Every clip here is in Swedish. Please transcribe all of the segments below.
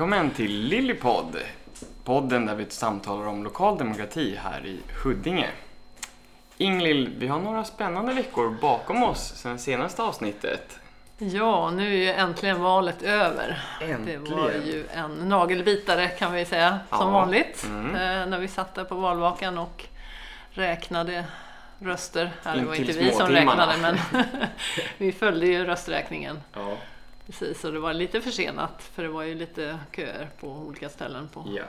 Välkommen till Lillypodd, podden där vi samtalar om lokal demokrati här i Huddinge. Ingalill, vi har några spännande veckor bakom oss sedan senaste avsnittet. Ja, nu är ju äntligen valet över. Äntligen. Det var ju en nagelbitare kan vi säga, Ja. som vanligt. Mm. Eh, när vi satt där på valvakan och räknade röster. Ja, det var inte vi som räknade, men vi följde ju rösträkningen. Ja. Precis, och det var lite försenat för det var ju lite köer på olika ställen på, ja.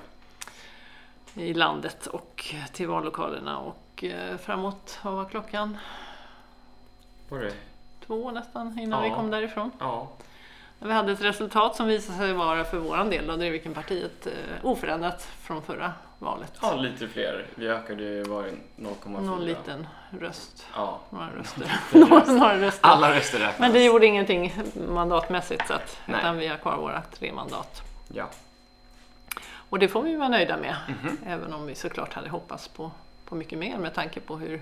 i landet och till vallokalerna. Och eh, framåt, vad var klockan? Var det? Två nästan innan Ja. vi kom därifrån. Ja. Vi hade ett resultat som visade sig vara för våran del, då Drevikenpartiet, eh, oförändrat från förra valet. ja, lite fler. Vi ökade ju, var det 0,4? Någon liten röst, Ja. några röster. Röst. några röster. Alla röster räknas. Men det gjorde ingenting mandatmässigt, så att, Nej. utan vi har kvar våra tre mandat. Ja. Och det får vi vara nöjda med, Mhm. även om vi såklart hade hoppats på, på mycket mer med tanke på hur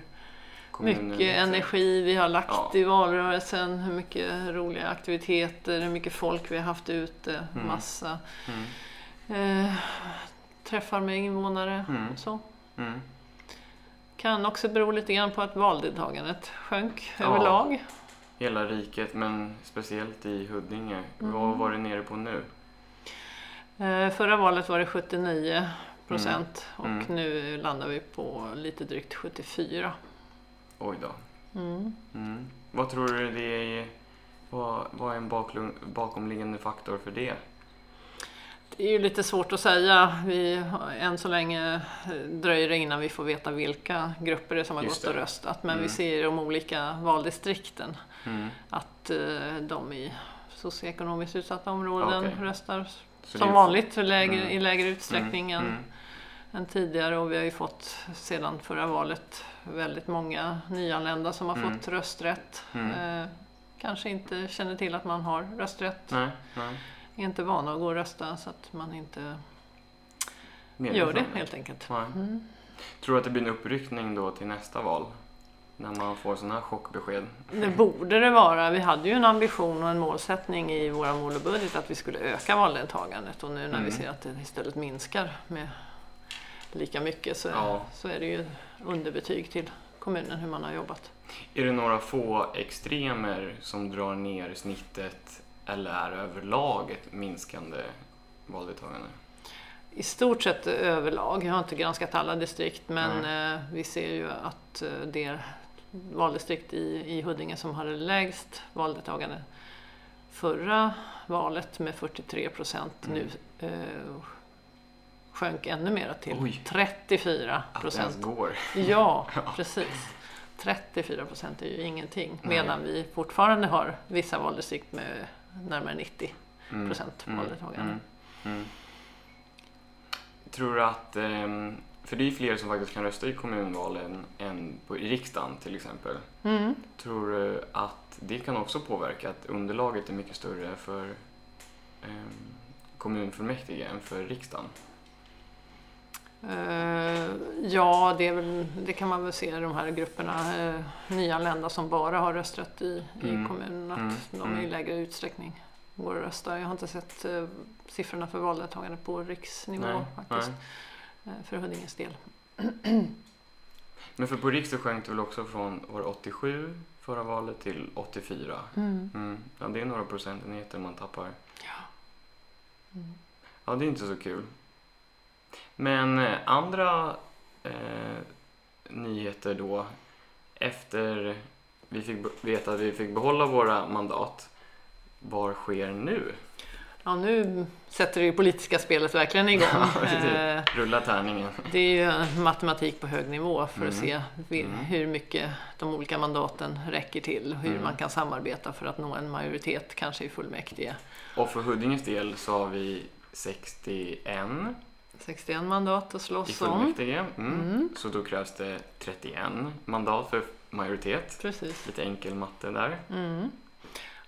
mycket energi vi har lagt Ja. i valrörelsen, hur mycket roliga aktiviteter, hur mycket folk vi har haft ute, Mm. massa Mm. eh, träffar med invånare. Mm. Så. Mm. Kan också bero lite grann på att valdeltagandet sjönk Ja. överlag. Hela riket, men speciellt i Huddinge. Mm. Vad var det nere på nu? Eh, förra valet var det 79 procent och Mm. nu landar vi på lite drygt 74. Oj då. Mm. Mm. Vad tror du det är? Vad, vad är en baklung, bakomliggande faktor för det? Det är ju lite svårt att säga. Vi, än så länge dröjer det innan vi får veta vilka grupper det är som har Just gått och det. röstat. Men Mm. vi ser i de olika valdistrikten Mm. att eh, de i socioekonomiskt utsatta områden Okej. röstar Så som vanligt i lägre, Mm. i lägre utsträckning än, Mm. än tidigare och vi har ju fått sedan förra valet väldigt många nyanlända som har Mm. fått rösträtt. Mm. Eh, kanske inte känner till att man har rösträtt, Nej, nej. är inte vana att gå och rösta så att man inte Medveten gör det helt enkelt. Mm. Tror du att det blir en uppryckning då till nästa val? När man får sådana här chockbesked? Det borde det vara. Vi hade ju en ambition och en målsättning i vår mål och budget att vi skulle öka valdeltagandet och nu när Mm. vi ser att det istället minskar med lika mycket så, Ja. så är det ju underbetyg till kommunen hur man har jobbat. Är det några få extremer som drar ner snittet eller är överlag ett minskande valdeltagande? I stort sett överlag, jag har inte granskat alla distrikt men Mm. vi ser ju att eh, det valdistrikt i, i Huddinge som hade lägst valdeltagande förra valet med 43 procent Mm. nu eh, sjönk ännu mer till Oj. 34 Att det procent. går? Ja, Ja. precis. 34 procent är ju ingenting Nej. medan vi fortfarande har vissa valdistrikt med närmare 90 Mm. procent Mm. valdeltagande. Mm. Mm. Tror du att, ehm, för det är ju fler som faktiskt kan rösta i kommunvalen än på, i riksdagen till exempel. Mm. Tror du att det kan också påverka att underlaget är mycket större för ehm, kommunfullmäktige än för riksdagen? Eh, ja, det, väl, det kan man väl se i de här grupperna uh, nyanlända som bara har rösträtt i, Mm. i kommunen. Att Mm. de i Mm. lägre utsträckning går och röstar. Jag har inte sett eh, siffrorna för valdeltagande på riksnivå Nej, faktiskt. eh, för Huddinges del. Men för på riks så sjönk det väl också från var det 87 förra valet till 84? Mm. Ja, det är några procentenheter man tappar. Mm. Ja, det är inte så kul. Men eh, andra eh, nyheter då. Efter vi fick veta att vi fick behålla våra mandat. Vad sker nu? Ja, nu sätter det politiska spelet verkligen igång. Eh, Rulla tärningen. Det är ju matematik på hög nivå för att Mm. se vi- Mm. hur mycket de olika mandaten räcker till. Hur Mm. man kan samarbeta för att nå en majoritet, kanske i fullmäktige. Och för Huddinges del så har vi 61 61 mandat att i slåss om. fullmäktige. Mm. Mm. Så då krävs det 31 mandat för majoritet. Precis. Lite enkel matte där. Mm.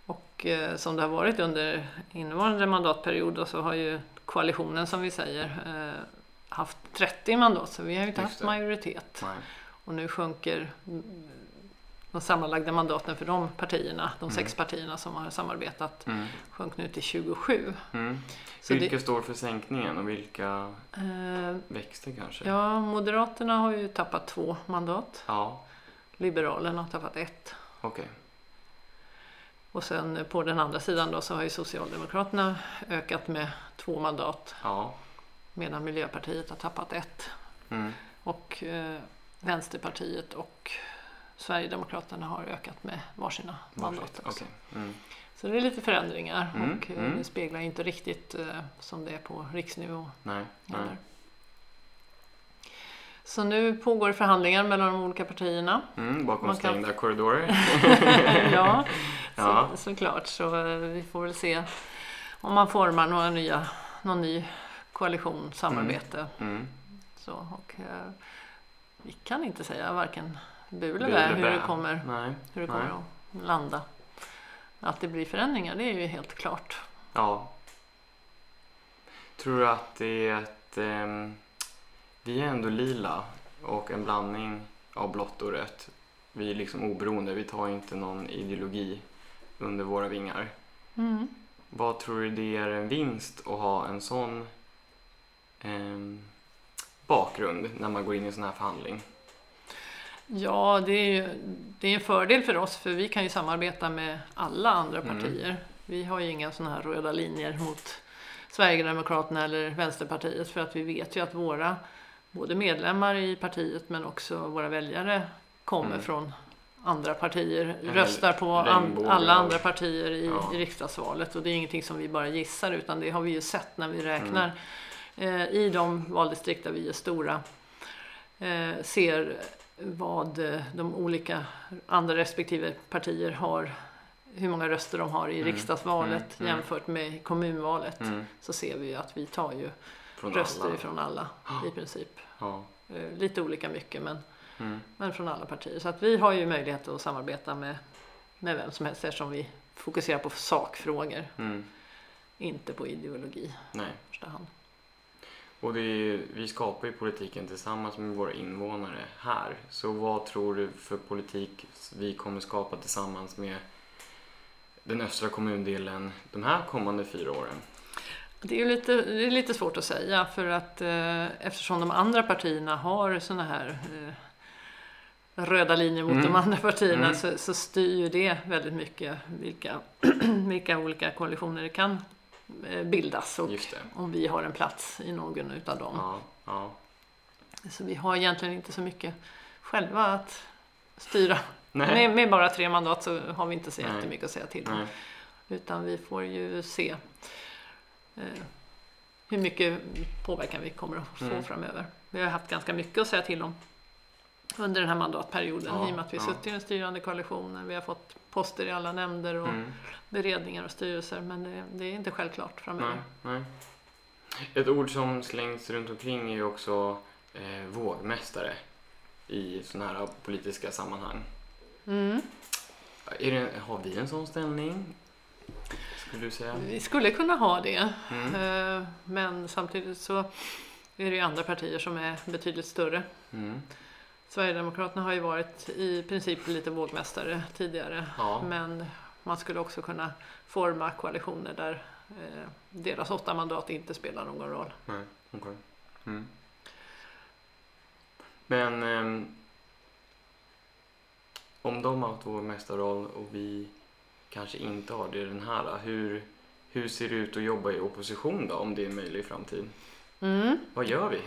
Och eh, som det har varit under innevarande mandatperiod då, så har ju koalitionen som vi säger eh, haft 30 mandat så vi har ju inte Just haft det. majoritet. Nej. Och nu sjunker de sammanlagda mandaten för de partierna, de Mm. sex partierna som har samarbetat, Mm. sjönk nu till 27. Mm. Vilka står för sänkningen och vilka Eh, växte kanske? ja, Moderaterna har ju tappat två mandat. Ja, Liberalerna har tappat ett. okej. Och sen på den andra sidan då så har ju Socialdemokraterna ökat med två mandat Ja. medan Miljöpartiet har tappat ett. Mm. Och eh, Vänsterpartiet och Sverigedemokraterna har ökat med varsina mandat. Okej. Mm. Så det är lite förändringar Mm, och eh, mm. det speglar inte riktigt eh, som det är på riksnivå. Nej, nej. Så nu pågår förhandlingar mellan de olika partierna. Mm, bakom Man kan- stängda korridorer. ja, Ja. Så, såklart. Så eh, vi får väl se om man formar några nya, någon ny koalition, samarbete. Mm. Så, och, eh, vi kan inte säga varken bu eller Bu bä eller hur det kommer, Nej. hur det Nej. kommer att landa. Att det blir förändringar, det är ju helt klart. Ja. Tror du att det är ett... ehm, vi är ändå lila och en blandning av blått och rött. Vi är liksom oberoende, vi tar inte någon ideologi under våra vingar. Mm. Vad tror du det är en vinst att ha en sån ehm, bakgrund när man går in i en sån här förhandling? Ja, det är ju det är en fördel för oss för vi kan ju samarbeta med alla andra Mm. partier. Vi har ju inga sådana här röda linjer mot Sverigedemokraterna eller Vänsterpartiet för att vi vet ju att våra både medlemmar i partiet men också våra väljare kommer Mm. från andra partier, En röstar på an, alla andra partier i, Ja. i riksdagsvalet och det är ingenting som vi bara gissar utan det har vi ju sett när vi räknar Mm. eh, i de valdistrikt där vi är stora eh, ser vad eh, de olika andra respektive partier har hur många röster de har i Mm, riksdagsvalet mm, mm. jämfört med kommunvalet Mm. så ser vi ju att vi tar ju Från röster alla? ifrån alla i princip. Ja. Eh, Lite olika mycket men, Mm. men från alla partier. Så att vi har ju möjlighet att samarbeta med, med vem som helst eftersom vi fokuserar på sakfrågor, Mm. inte på ideologi Nej. i första hand. Och ju- vi skapar ju politiken tillsammans med våra invånare här. Så vad tror du för politik vi kommer skapa tillsammans med den östra kommundelen de här kommande fyra åren? Det är lite, det är lite svårt att säga för att eh, eftersom de andra partierna har såna här eh, röda linjer mot Mm. de andra partierna Mm. så, så styr ju det väldigt mycket vilka, vilka olika koalitioner det kan bildas och om vi har en plats i någon utav dem. Ja, ja. Så vi har egentligen inte så mycket själva att styra. Med, med bara tre mandat så har vi inte så Nej. jättemycket att säga till om. Utan vi får ju se eh, hur mycket påverkan vi kommer att få Mm. framöver. Vi har haft ganska mycket att säga till om under den här mandatperioden Ja, i och med att vi ja. suttit i den styrande koalitionen. Vi har fått poster i alla nämnder och Mm. beredningar och styrelser men det, det är inte självklart framöver. Nej, nej. Ett ord som slängs runt omkring är ju också eh, vågmästare i sådana här politiska sammanhang. Mm. Det, har vi en sån ställning? Skulle du säga? Vi skulle kunna ha det Mm. eh, men samtidigt så är det ju andra partier som är betydligt större. Mm. Sverigedemokraterna har ju varit i princip lite vågmästare tidigare. Ja. Men man skulle också kunna forma koalitioner där eh, deras åtta mandat inte spelar någon roll. Nej, okej. Mm. Men ehm, om de har haft vår mästarroll och vi kanske inte har det i den här, hur, hur ser det ut att jobba i opposition då, om det är en möjlig framtid? Mm. Vad gör vi?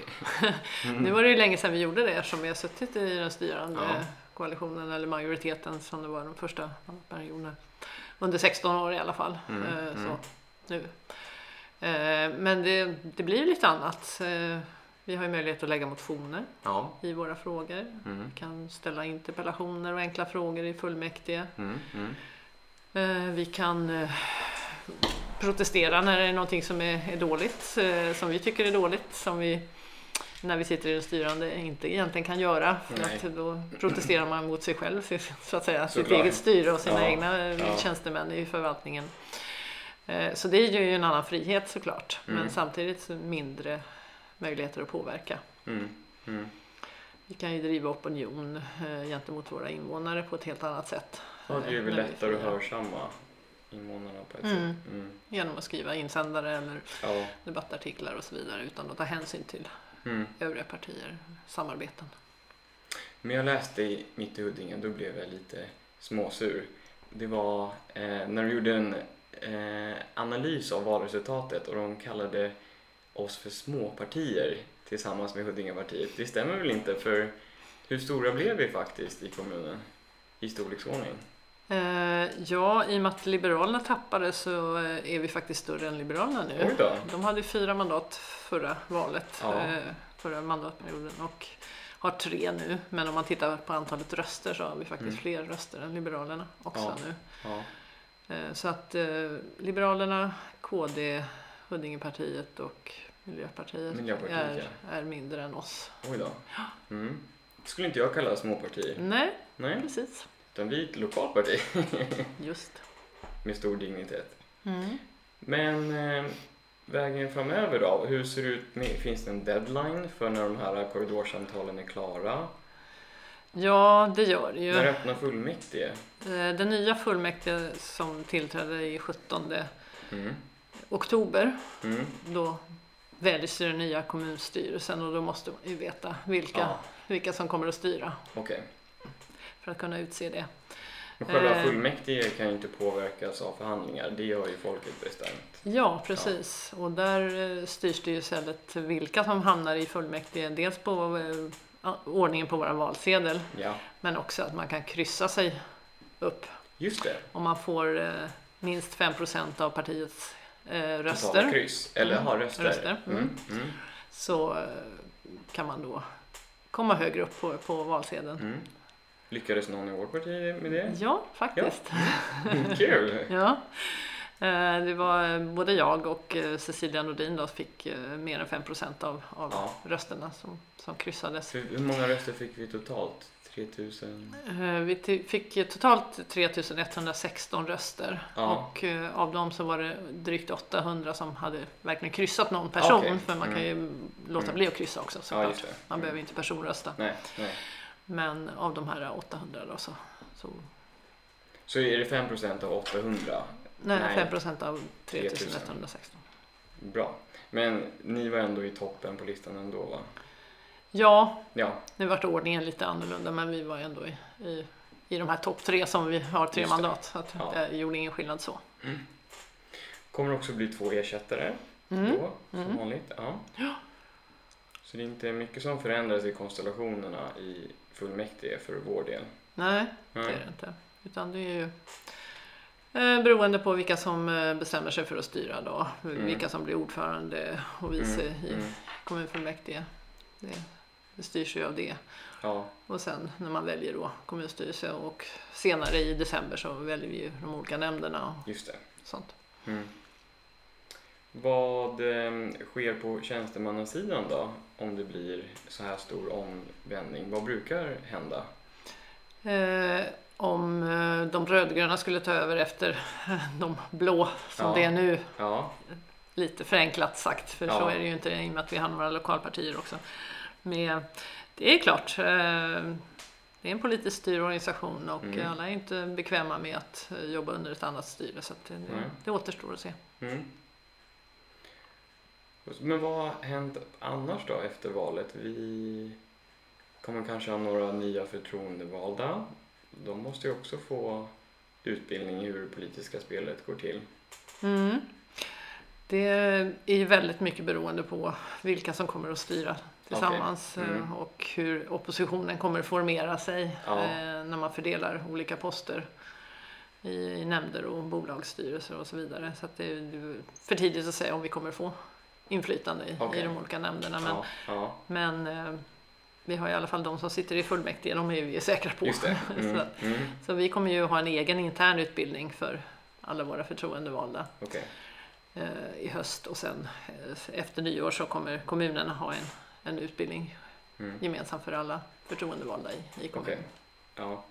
Mm. Nu var det ju länge sedan vi gjorde det eftersom vi har suttit i den styrande Ja. koalitionen eller majoriteten som det var de första perioderna. Under 16 år i alla fall. Mm, eh, mm. Så, nu. Eh, Men det, det blir lite annat. Eh, Vi har ju möjlighet att lägga motioner Ja. i våra frågor. Mm. Vi kan ställa interpellationer och enkla frågor i fullmäktige. Mm. Mm. Vi kan protestera när det är någonting som är, är dåligt, eh, som vi tycker är dåligt, som vi när vi sitter i den styrande inte egentligen kan göra. För Nej. att då protesterar man mot sig själv, så att säga, sitt Såklart. eget styre och sina Ja, egna eh, ja. tjänstemän i förvaltningen. Eh, Så det ger ju en annan frihet såklart, Mm. men samtidigt mindre möjligheter att påverka. Mm. Mm. vi kan ju driva opinion eh, gentemot våra invånare på ett helt annat sätt. Ja, det är eh, väl lättare att hörsamma invånarna på ett Mm. sätt. Mm. Genom att skriva insändare eller Ja. debattartiklar och så vidare utan att ta hänsyn till Mm. övriga partier, samarbeten. Men jag läste i Mitt i Huddinge, då blev jag lite småsur. Det var eh, när de gjorde en eh, analys av valresultatet och de kallade oss för småpartier tillsammans med Huddingepartiet. Det stämmer väl inte för hur stora blev vi faktiskt i kommunen i storleksordning? Eh, ja, i och med att Liberalerna tappade så eh, är vi faktiskt större än Liberalerna nu. De hade fyra mandat förra valet, Ja. eh, förra mandatperioden och har tre nu. Men om man tittar på antalet röster så har vi faktiskt Mm. fler röster än Liberalerna också Ja. nu. Ja. Så att Liberalerna, KD, Huddingepartiet och Miljöpartiet, Miljöpartiet, är, är mindre än oss. Oj då. Mm. Skulle inte jag kalla småpartier. Nej, Nej, precis. Utan vi är ett lokalt parti Just. med stor dignitet. Mm. Men eh, vägen framöver då? Hur ser det ut? Med, finns det en deadline för när de här korridorsamtalen är klara? Ja, det gör det ju. När öppnar fullmäktige? Eh, Den nya fullmäktige som tillträdde i 17 Mm. oktober, Mm. då väljs den nya kommunstyrelsen och då måste man ju veta vilka, Ja, vilka som kommer att styra okej. För att kunna utse det. Men själva Eh. fullmäktige kan ju inte påverkas av förhandlingar. Det har ju folket bestämt. Ja, precis. Och där eh, styrs det ju istället vilka som hamnar i fullmäktige. Dels på eh, ja, ordningen på vår valsedel, Ja, men också att man kan kryssa sig upp just det. om man får minst 5% av partiets Totala röster. kryss. Eller Mm. ha röster. Röster, mm. Mm. Mm. Så kan man då komma högre upp på, på valsedeln. Mm. Lyckades någon i vårt parti med det? Ja, faktiskt. Kul! Ja. Eh, Det var eh, både jag och eh, Cecilia Nordin då fick mer än 5 av, av Ja. rösterna som, som kryssades. Hur många röster fick vi totalt? 3000? Eh, Vi fick totalt 3116 röster Ja. och av dem så var det drygt 800 som hade verkligen kryssat någon person. Okej. För man kan ju låta Mm. bli att kryssa också Ja, såklart. det. Man Mm. behöver inte personrösta. Nej, nej. Men av de här 800 då så, så Så är det 5% av 800? nej, Nej. 5 procent av 3000. 3116. Bra. Men ni var ändå i toppen på listan ändå va? Ja, Ja, nu vart ordningen lite annorlunda men vi var ändå i, i, i de här topp tre som vi har tre mandat. Så att Ja. det gjorde ingen skillnad så. kommer också bli två ersättare Mm. då, som Mm. vanligt. Ja. Så det är inte mycket som förändras i konstellationerna i fullmäktige för vår del. Nej, det är det inte. Utan det är ju eh, beroende på vilka som eh, bestämmer sig för att styra då. Mm. Vilka som blir ordförande och vice Mm, i mm. kommunfullmäktige. Det, det styrs ju av det. Ja, Och sen när man väljer då kommunstyrelse och senare i december så väljer vi ju de olika nämnderna och just det. sånt. Mm. Vad eh, sker på tjänstemannasidan då? Om det blir så här stor omvändning. Vad brukar hända? Eh, om eh, de rödgröna skulle ta över efter de blå som Ja. det är nu, Ja, lite förenklat sagt, för Ja. så är det ju inte i och med att vi har några lokalpartier också. Men det är klart, eh, det är en politiskt styrd organisation och Mm. alla är inte bekväma med att eh, jobba under ett annat styre så det, det, det återstår att se. Mm. Men vad har hänt annars då efter valet? Vi kommer kanske ha några nya förtroendevalda. De måste ju också få utbildning i hur det politiska spelet går till. Mm. Det är ju väldigt mycket beroende på vilka som kommer att styra tillsammans Okej. Mm. eh, och hur oppositionen kommer att formera sig Ja. eh, när man fördelar olika poster i, nämnder och bolagsstyrelser och så vidare. Så att det är det är för tidigt att säga om vi kommer att få inflytande i, Okej. i de olika nämnderna. Men, Ja, men eh, vi har i alla fall de som sitter i fullmäktige, de är vi säkra på. det. så, Mm, att- mm, så vi kommer ju ha en egen intern utbildning för alla våra förtroendevalda Okej, eh, i höst och sen eh, efter nyår så kommer kommunerna ha en, en utbildning mm, gemensam för alla förtroendevalda i, i kommunen. Okej. ja.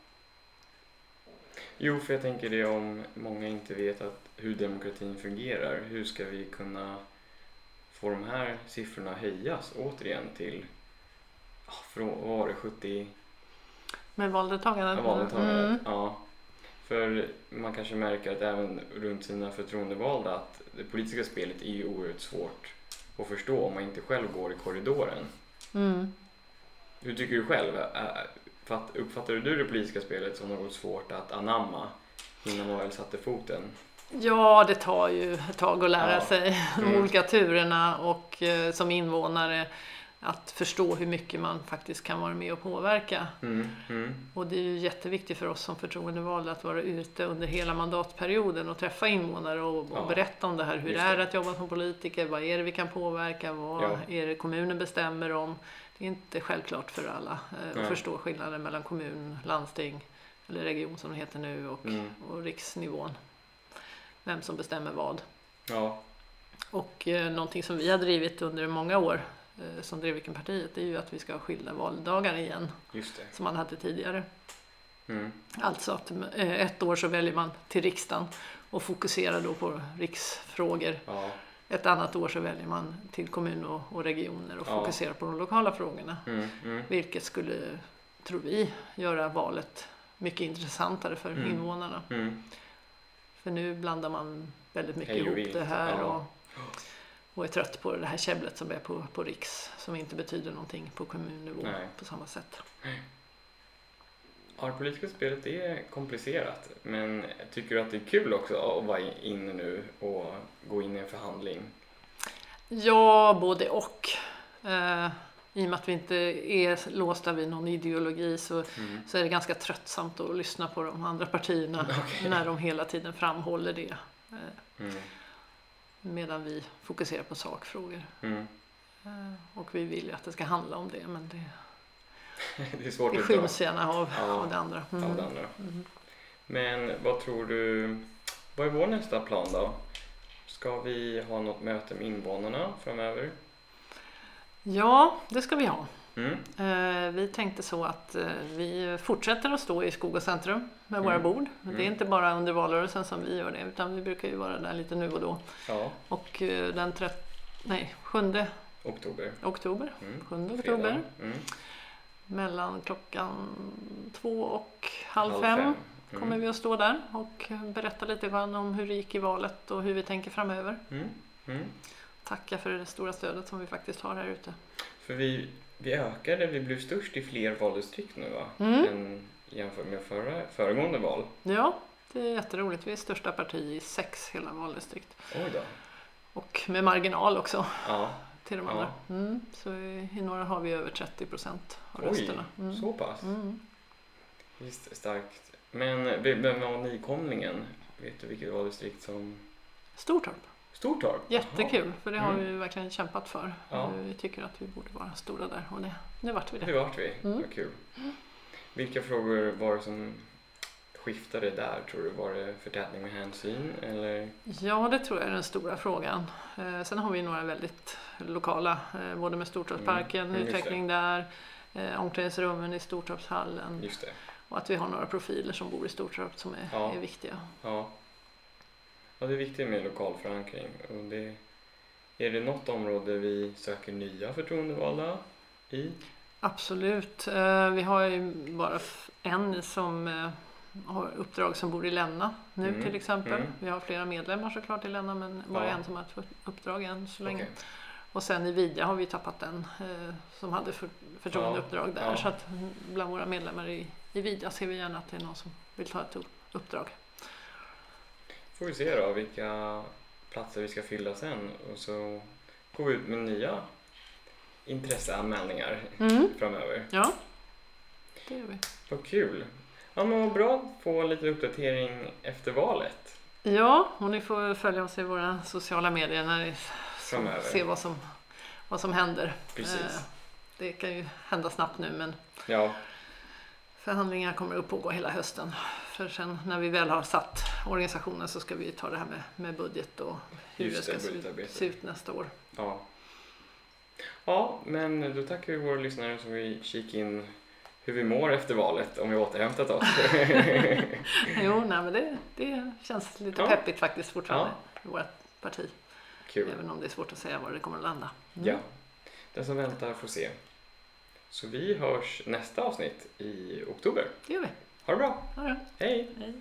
Jo, för jag tänker det om många inte vet att hur demokratin fungerar. Hur ska vi kunna få de här siffrorna höjas återigen till från, vad var det, 70 Med valdeltagande? valdeltagare? Mm. Ja. För man kanske märker att även runt sina förtroendevalda att det politiska spelet är ju oerhört svårt att förstå om man inte själv går i korridoren. Mm. Hur tycker du själv? Uppfattar du det politiska spelet som något svårt att anamma innan man väl satte foten? Ja, det tar ju ett tag att lära Ja. sig de Mm. olika turerna och eh, som invånare att förstå hur mycket man faktiskt kan vara med och påverka. Mm, mm, Och det är ju jätteviktigt för oss som förtroendevalda att vara ute under hela mandatperioden och träffa invånare och, och Ja. berätta om det här. Hur Just det är att jobba som politiker? Vad är det vi kan påverka? Vad Ja. är det kommunen bestämmer om? Det är inte självklart för alla eh, att förstå skillnaden mellan kommun, landsting eller region som det heter nu och, mm. och riksnivån. Vem som bestämmer vad. Ja, Och eh, någonting som vi har drivit under många år eh, som Drevikenpartiet är ju att vi ska ha skilda valdagar igen just det. som man hade tidigare. Mm. Alltså att eh, ett år så väljer man till riksdagen och fokuserar då på riksfrågor. Ja, Ett annat år så väljer man till kommun och, och regioner och Ja. fokuserar på de lokala frågorna. mm, mm. Vilket skulle, tror vi, göra valet mycket intressantare för Mm. invånarna. För nu blandar man väldigt mycket Hej och ihop det här och, och är trött på det här käbblet som är på, på riks som inte betyder någonting på kommunnivå Nej. på samma sätt. Ja, det politiska spelet är komplicerat men tycker du att det är kul också att vara inne nu och gå in i en förhandling? Ja, både och. Eh, I och med att vi inte är låsta vid någon ideologi så, Mm. så är det ganska tröttsamt att lyssna på de andra partierna Okej. när de hela tiden framhåller det. Eh, Mm. medan vi fokuserar på sakfrågor. Mm. Eh, och vi vill ju att det ska handla om det men det, Det är svårt det skyms gärna av, Ja. av det andra. Mm. av det andra. Mm. Men vad tror du, vad är vår nästa plan då? Ska vi ha något möte med invånarna framöver? Ja, det ska vi ha. Mm. Eh, Vi tänkte så att eh, vi fortsätter att stå i Skog och centrum med våra Mm. bord. Mm. Det är inte bara under valrörelsen som vi gör det utan vi brukar ju vara där lite nu och då. Ja, Och eh, den 3, nej, 7 oktober. oktober, Mm. 7 Fredag. oktober Mm. mellan klockan två och halv fem Mm. kommer vi att stå där och berätta lite grann om hur det gick i valet och hur vi tänker framöver. Tacka för det stora stödet som vi faktiskt har här ute. För vi, vi ökade, vi blev störst i fler valdistrikt nu va? Mm. Än jämfört med förra, föregående val. Ja, det är jätteroligt. Vi är största parti i sex hela valdistrikt. Oj då. Och med marginal också Ja, till de Ja. andra. Mm, så i, i några har vi över 30 procent av oj, rösterna. Mm. så pass. Mm. Visst, starkt. Men vem var nykomlingen? Vet du vilket valdistrikt som... Stortorp, Stortorp? jättekul för det har Mm. vi verkligen kämpat för. Ja. Vi tycker att vi borde vara stora där och det, nu vart vi det. det vart vi. Mm. Vad kul. Vilka frågor var det som skiftade där tror du? Var det förtätning med hänsyn eller? Ja, det tror jag är den stora frågan. Eh, sen har vi några väldigt lokala, eh, både med Stortorpsparken, Mm, utveckling där, eh, omklädningsrummen i Stortorpshallen och att vi har några profiler som bor i Stortorp som är, Ja. är viktiga. Ja. Ja, det är viktigt med lokal förankring. Och det, är det något område vi söker nya förtroendevalda i? Absolut. Eh, Vi har ju bara en som eh, har uppdrag som bor i Länna nu Mm, till exempel. mm. Vi har flera medlemmar såklart i Länna men bara Ja. en som har ett uppdrag än så länge. Okej. Och sen i Vidja har vi tappat en eh, som hade för, förtroendeuppdrag där. ja. Så att bland våra medlemmar i, i Vidja ser vi gärna att det är någon som vill ta ett upp- uppdrag. Får vi se då vilka platser vi ska fylla sen och så går vi ut med nya intresseanmälningar Mm. framöver. Ja, det gör vi. Vad kul! Ja men vad bra att få lite uppdatering efter valet Ja, och ni får följa oss i våra sociala medier när ni framöver. se vad som, vad som händer. Precis. Eh, Det kan ju hända snabbt nu men Ja, förhandlingar kommer att pågå hela hösten. För sen när vi väl har satt organisationen så ska vi ta det här med, med budget och hur Just det ska se ut, budgetarbete. se ut nästa år. ja. Ja, men då tackar vi våra lyssnare som vi kikar in hur vi mår efter valet, om vi återhämtat oss. Jo, nej, men det, det känns lite Ja. peppigt faktiskt fortfarande i vårt parti. Kul. Även om det är svårt att säga var det kommer att landa. Mm. Ja, den som väntar får se. Så vi hörs nästa avsnitt i oktober. Det gör vi. Ha det bra. Ha det. Hej. Hej.